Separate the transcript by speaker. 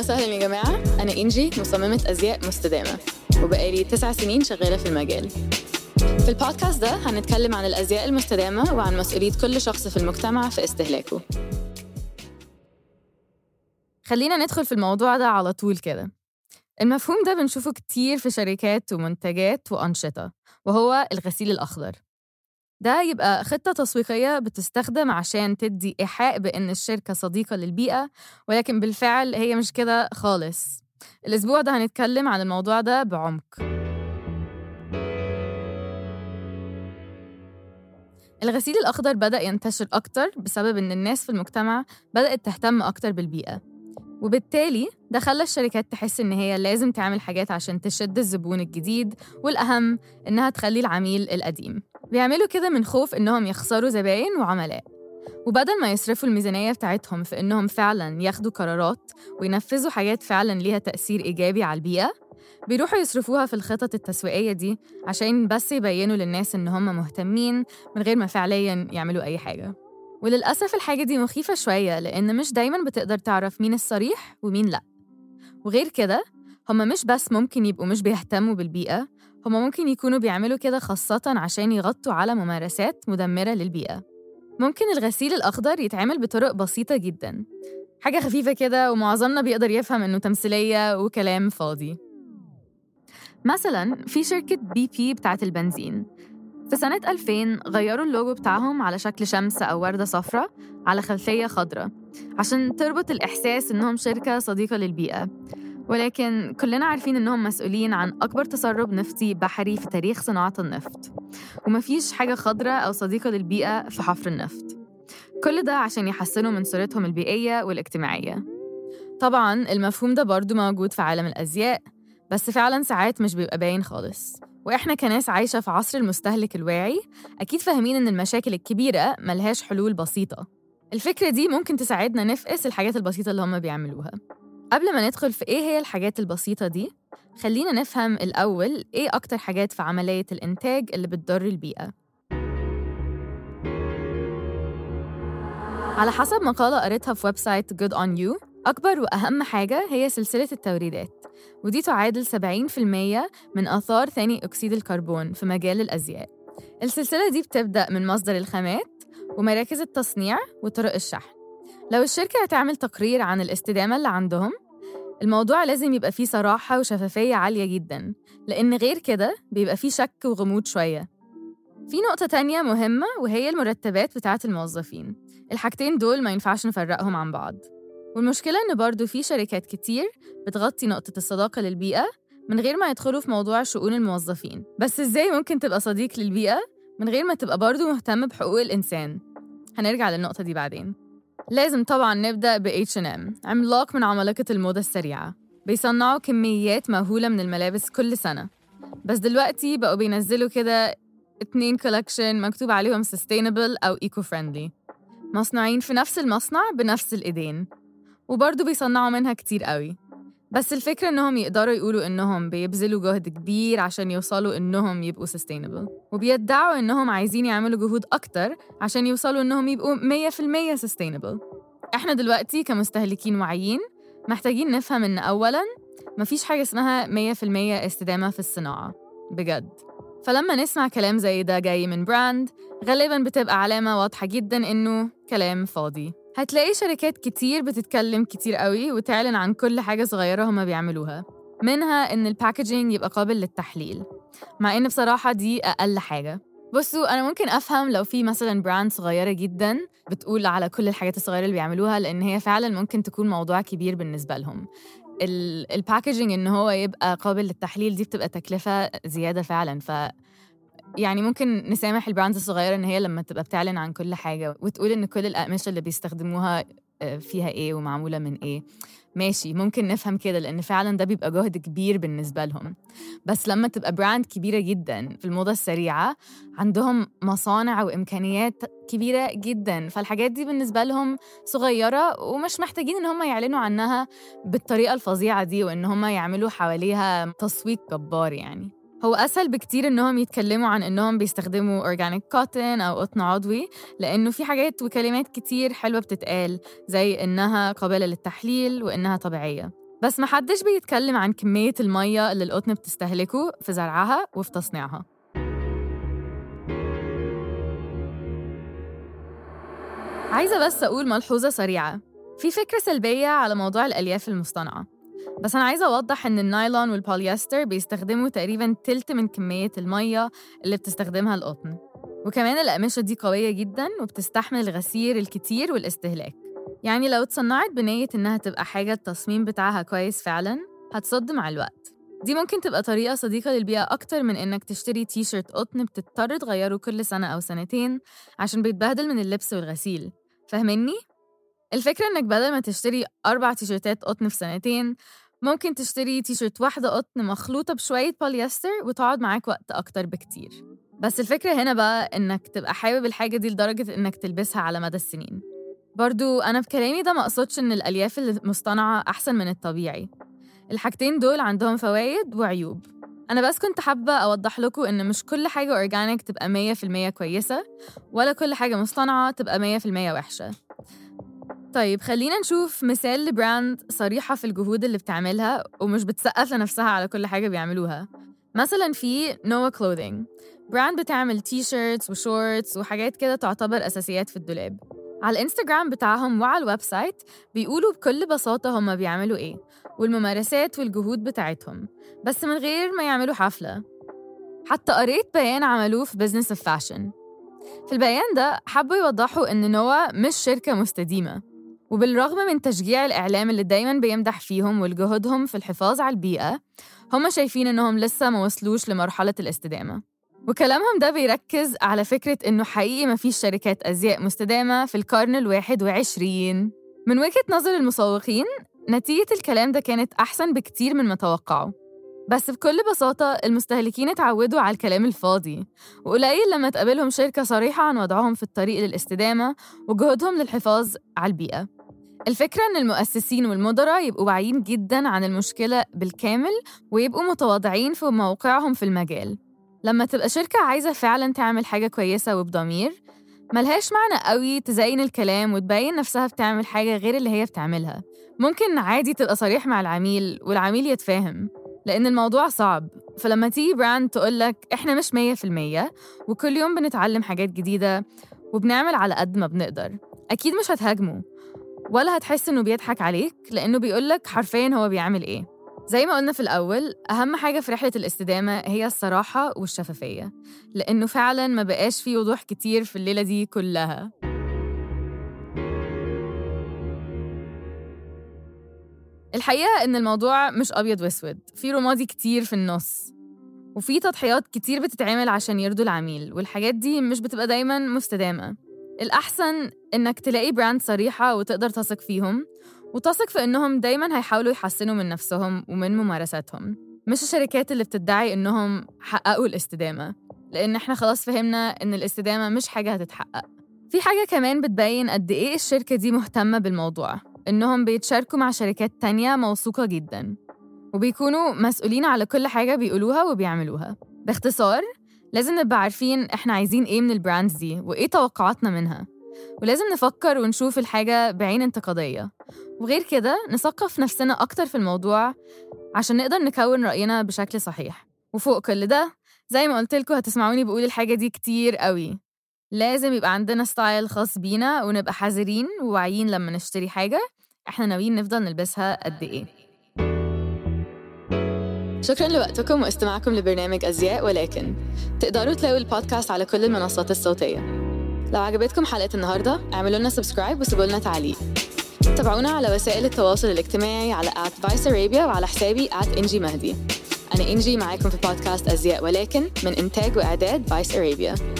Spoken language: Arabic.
Speaker 1: وسهلا يا جماعة. أنا إنجي مصممة أزياء مستدامة. وبقالي تسع سنين شغالة في المجال. في البودكاست ده هنتكلم عن الأزياء المستدامة وعن مسؤولية كل شخص في المجتمع في استهلاكه.
Speaker 2: خلينا ندخل في الموضوع ده على طول كده. المفهوم ده بنشوفه كتير في شركات ومنتجات وأنشطة وهو الغسيل الأخضر. ده يبقى خطة تسويقية بتستخدم عشان تدي إيحاء بإن الشركة صديقة للبيئة ولكن بالفعل هي مش كده خالص. الأسبوع ده هنتكلم عن الموضوع ده بعمق. الغسيل الأخضر بدأ ينتشر أكتر بسبب إن الناس في المجتمع بدأت تهتم أكتر بالبيئة. وبالتالي ده خلى الشركات تحس إن هي لازم تعمل حاجات عشان تشد الزبون الجديد والأهم إنها تخلي العميل القديم. بيعملوا كده من خوف إنهم يخسروا زباين وعملاء. وبدل ما يصرفوا الميزانية بتاعتهم في إنهم فعلاً ياخدوا قرارات وينفذوا حاجات فعلاً ليها تأثير إيجابي على البيئة بيروحوا يصرفوها في الخطط التسويقية دي عشان بس يبينوا للناس إن هم مهتمين من غير ما فعلياً يعملوا أي حاجة. وللأسف الحاجة دي مخيفة شوية لأن مش دايماً بتقدر تعرف مين الصريح ومين لأ. وغير كده هما مش بس ممكن يبقوا مش بيهتموا بالبيئة هما ممكن يكونوا بيعملوا كده خاصة عشان يغطوا على ممارسات مدمرة للبيئة. ممكن الغسيل الأخضر يتعمل بطرق بسيطة جدا. حاجة خفيفة كده ومعظمنا بيقدر يفهم إنه تمثيلية وكلام فاضي. مثلا في شركة BP بتاعت البنزين. في سنة 2000 غيروا اللوجو بتاعهم على شكل شمس أو وردة صفراء على خلفية خضراء عشان تربط الإحساس إنهم شركة صديقة للبيئة. ولكن كلنا عارفين إنهم مسؤولين عن أكبر تسرب نفطي بحري في تاريخ صناعة النفط. ومفيش حاجة خضراء أو صديقة للبيئة في حفر النفط. كل ده عشان يحسنوا من صورتهم البيئية والاجتماعية. طبعاً المفهوم ده برضو موجود في عالم الأزياء بس فعلاً ساعات مش بيبقى باين خالص. وإحنا كناس عايشة في عصر المستهلك الواعي أكيد فاهمين إن المشاكل الكبيرة ملهاش حلول بسيطة. الفكرة دي ممكن تساعدنا نفقس الحاجات البسيطة اللي هم بيعملوها. قبل ما ندخل في إيه هي الحاجات البسيطة دي خلينا نفهم الأول إيه أكتر حاجات في عملية الإنتاج اللي بتضر البيئة. على حسب مقالة قريتها في website Good on You أكبر وأهم حاجة هي سلسلة التوريدات ودي تعادل 70% من آثار ثاني أكسيد الكربون في مجال الأزياء. السلسلة دي بتبدأ من مصدر الخامات ومراكز التصنيع وطرق الشحن. لو الشركة هتعمل تقرير عن الاستدامة اللي عندهم الموضوع لازم يبقى فيه صراحة وشفافية عالية جدا لأن غير كده بيبقى فيه شك وغموض شوية. في نقطة تانية مهمة وهي المرتبات بتاعة الموظفين. الحاجتين دول ما ينفعش نفرقهم عن بعض. والمشكلة إن برضو في شركات كتير بتغطي نقطة الصداقة للبيئة من غير ما يدخلوا في موضوع شؤون الموظفين. بس إزاي ممكن تبقى صديق للبيئة من غير ما تبقى برضو مهتم بحقوق الإنسان؟ هنرجع للنقطة دي بعدين. لازم طبعا نبدأ ب H&M عملاق من عمالقة الموضة السريعة. بيصنعوا كميات مهولة من الملابس كل سنة. بس دلوقتي بقوا بينزلوا كده اتنين كولكشن مكتوب عليهم sustainable أو eco friendly مصنوعين في نفس المصنع بنفس الإيدين. وبرضه بيصنعوا منها كتير قوي. بس الفكرة إنهم يقدروا يقولوا إنهم بيبذلوا جهد كبير عشان يوصلوا إنهم يبقوا sustainable. وبيدعوا إنهم عايزين يعملوا جهود أكتر عشان يوصلوا إنهم يبقوا 100% sustainable. إحنا دلوقتي كمستهلكين واعيين محتاجين نفهم إن أولاً مفيش حاجة اسمها 100% استدامة في الصناعة بجد. فلما نسمع كلام زي ده جاي من brand غالباً بتبقى علامة واضحة جداً إنه كلام فاضي. هتلاقي شركات كتير بتتكلم كتير قوي وتعلن عن كل حاجة صغيرة هما بيعملوها منها إن ال packaging يبقى قابل للتحليل مع إن بصراحة دي أقل حاجة. بصوا أنا ممكن أفهم لو في مثلا brand صغيرة جدا بتقول على كل الحاجات الصغيرة اللي بيعملوها لأن هي فعلا ممكن تكون موضوع كبير بالنسبة لهم. ال packaging إن هو يبقى قابل للتحليل دي بتبقى تكلفة زيادة فعلا ف يعني ممكن نسامح ال brands الصغيرة إن هي لما تبقى بتعلن عن كل حاجة وتقول إن كل الأقمشة اللي بيستخدموها فيها إيه ومعمولة من إيه. ماشي ممكن نفهم كده لأن فعلا ده بيبقى جهد كبير بالنسبة لهم. بس لما تبقى brand كبيرة جدا في الموضة السريعة عندهم مصانع وإمكانيات كبيرة جدا. فالحاجات دي بالنسبة لهم صغيرة ومش محتاجين إن هم يعلنوا عنها بالطريقة الفظيعة دي وإن هم يعملوا حواليها تسويق جبار يعني. هو أسهل بكتير إنهم يتكلموا عن إنهم بيستخدموا أورجانيك كوتن أو قطن عضوي لأنه في حاجات وكلمات كتير حلوة بتتقال زي إنها قابلة للتحليل وإنها طبيعية. بس محدش بيتكلم عن كمية المية اللي القطن بتستهلكه في زرعها وفي تصنيعها. عايزة بس أقول ملحوظة سريعة. في فكرة سلبية على موضوع الألياف المصطنعة. بس أنا عايزة أوضح إن النايلون والبوليستر بيستخدموا تقريباً تلت من كمية المية اللي بتستخدمها القطن. وكمان الأقمشة دي قوية جداً وبتستحمل الغسيل الكتير والاستهلاك. يعني لو اتصنعت بنية إنها تبقى حاجة التصميم بتاعها كويس فعلاً هتصمد مع الوقت. دي ممكن تبقى طريقة صديقة للبيئة أكتر من إنك تشتري تي شيرت قطن بتضطر تغيره كل سنة أو سنتين عشان بيتبهدل من اللبس والغسيل. فاهمني؟ الفكرة إنك بدل ما تشتري أربع تيشيرتات قطن في سنتين ممكن تشتري تيشيرت واحدة قطن مخلوطة بشوية بوليستر وتقعد معاك وقت أكتر بكتير. بس الفكرة هنا بقى إنك تبقى حابب الحاجة دي لدرجة إنك تلبسها على مدى السنين. برضو أنا بكلامي ده مقصدش إن الألياف المصطنعة أحسن من الطبيعي. الحاجتين دول عندهم فوايد وعيوب. أنا بس كنت حابة أوضح لكم إن مش كل حاجة organic تبقى مية في المية كويسة ولا كل حاجة مصطنعة تبقى مية في المية وحشة. طيب خلينا نشوف مثال ل brand صريحة في الجهود اللي بتعملها ومش بتسقف لنفسها على كل حاجة بيعملوها. مثلا في Noah Clothing brand بتعمل T-shirts و shorts وحاجات كده تعتبر أساسيات في الدولاب. على الإنستجرام بتاعهم وعلى ال website بيقولوا بكل بساطة هما بيعملوا إيه والممارسات والجهود بتاعتهم بس من غير ما يعملوا حفلة. حتى قريت بيان عملوه في Business of Fashion في البيان ده حبوا يوضحوا إن Noah مش شركة مستديمة. وبالرغم من تشجيع الإعلام اللي دايما بيمدح فيهم ولجهودهم في الحفاظ على البيئة هم شايفين إنهم لسه ما وصلوش لمرحلة الاستدامة. وكلامهم ده بيركز على فكرة إنه حقيقي ما فيش شركات أزياء مستدامة في القرن الواحد وعشرين. من وجهة نظر المسوقين نتيجة الكلام ده كانت أحسن بكتير من ما توقعوا. بس بكل بساطة المستهلكين اتعودوا على الكلام الفاضي وقليل لما تقابلهم شركة صريحة عن وضعهم في الطريق للاستدامة وجهودهم للحفاظ على البيئة. الفكرة إن المؤسسين والمدراء يبقوا واعيين جدا عن المشكلة بالكامل ويبقوا متواضعين في موقعهم في المجال. لما تبقى شركة عايزة فعلا تعمل حاجة كويسة وبضمير ملهاش معنى قوي تزين الكلام وتبين نفسها بتعمل حاجة غير اللي هي بتعملها. ممكن عادي تبقى صريح مع العميل والعميل يتفاهم لأن الموضوع صعب. فلما تيجي براند تقولك إحنا مش مية في المية وكل يوم بنتعلم حاجات جديدة وبنعمل على قد ما بنقدر. أكيد مش هتهاجمه ولا هتحس إنه بيضحك عليك لأنه بيقولك حرفيا هو بيعمل إيه. زي ما قلنا في الأول أهم حاجة في رحلة الاستدامة هي الصراحة والشفافية لأنه فعلا ما بقاش في وضوح كتير في الليلة دي كلها. الحقيقة إن الموضوع مش أبيض وأسود في رمادي كتير في النص وفي تضحيات كتير بتتعمل عشان يرضوا العميل والحاجات دي مش بتبقى دايما مستدامة. الأحسن إنك تلاقي براند صريحة وتقدر تثق فيهم وتثق في إنهم دايما هيحاولوا يحسنوا من نفسهم ومن ممارساتهم. مش الشركات اللي بتدعي إنهم حققوا الاستدامة لأن إحنا خلاص فهمنا إن الاستدامة مش حاجة هتتحقق. في حاجة كمان بتبين قد إيه الشركة دي مهتمة بالموضوع إنهم بيتشاركوا مع شركات تانية موثوقة جدا وبيكونوا مسؤولين على كل حاجة بيقولوها وبيعملوها. باختصار لازم نبقى عارفين إحنا عايزين إيه من البراندز دي وإيه توقعاتنا منها. ولازم نفكر ونشوف الحاجة بعين انتقادية. وغير كده نثقف نفسنا أكتر في الموضوع عشان نقدر نكون رأينا بشكل صحيح. وفوق كل ده زي ما قلت لكم هتسمعوني بقول الحاجة دي كتير قوي. لازم يبقى عندنا style خاص بينا ونبقى حذرين وواعيين لما نشتري حاجة إحنا ناويين نفضل نلبسها قد إيه.
Speaker 1: شكرا لوقتكم واستماعكم لبرنامج أزياء ولكن. تقدروا تلاقوا البودكاست على كل المنصات الصوتية. لو عجبتكم حلقة النهاردة اعملوا لنا subscribe وسيبوا لنا تعليق. تابعونا على وسائل التواصل الاجتماعي على at Vice Arabia وعلى حسابي at إنجي مهدي أنا إنجي معاكم في بودكاست أزياء ولكن من إنتاج وإعداد Vice Arabia.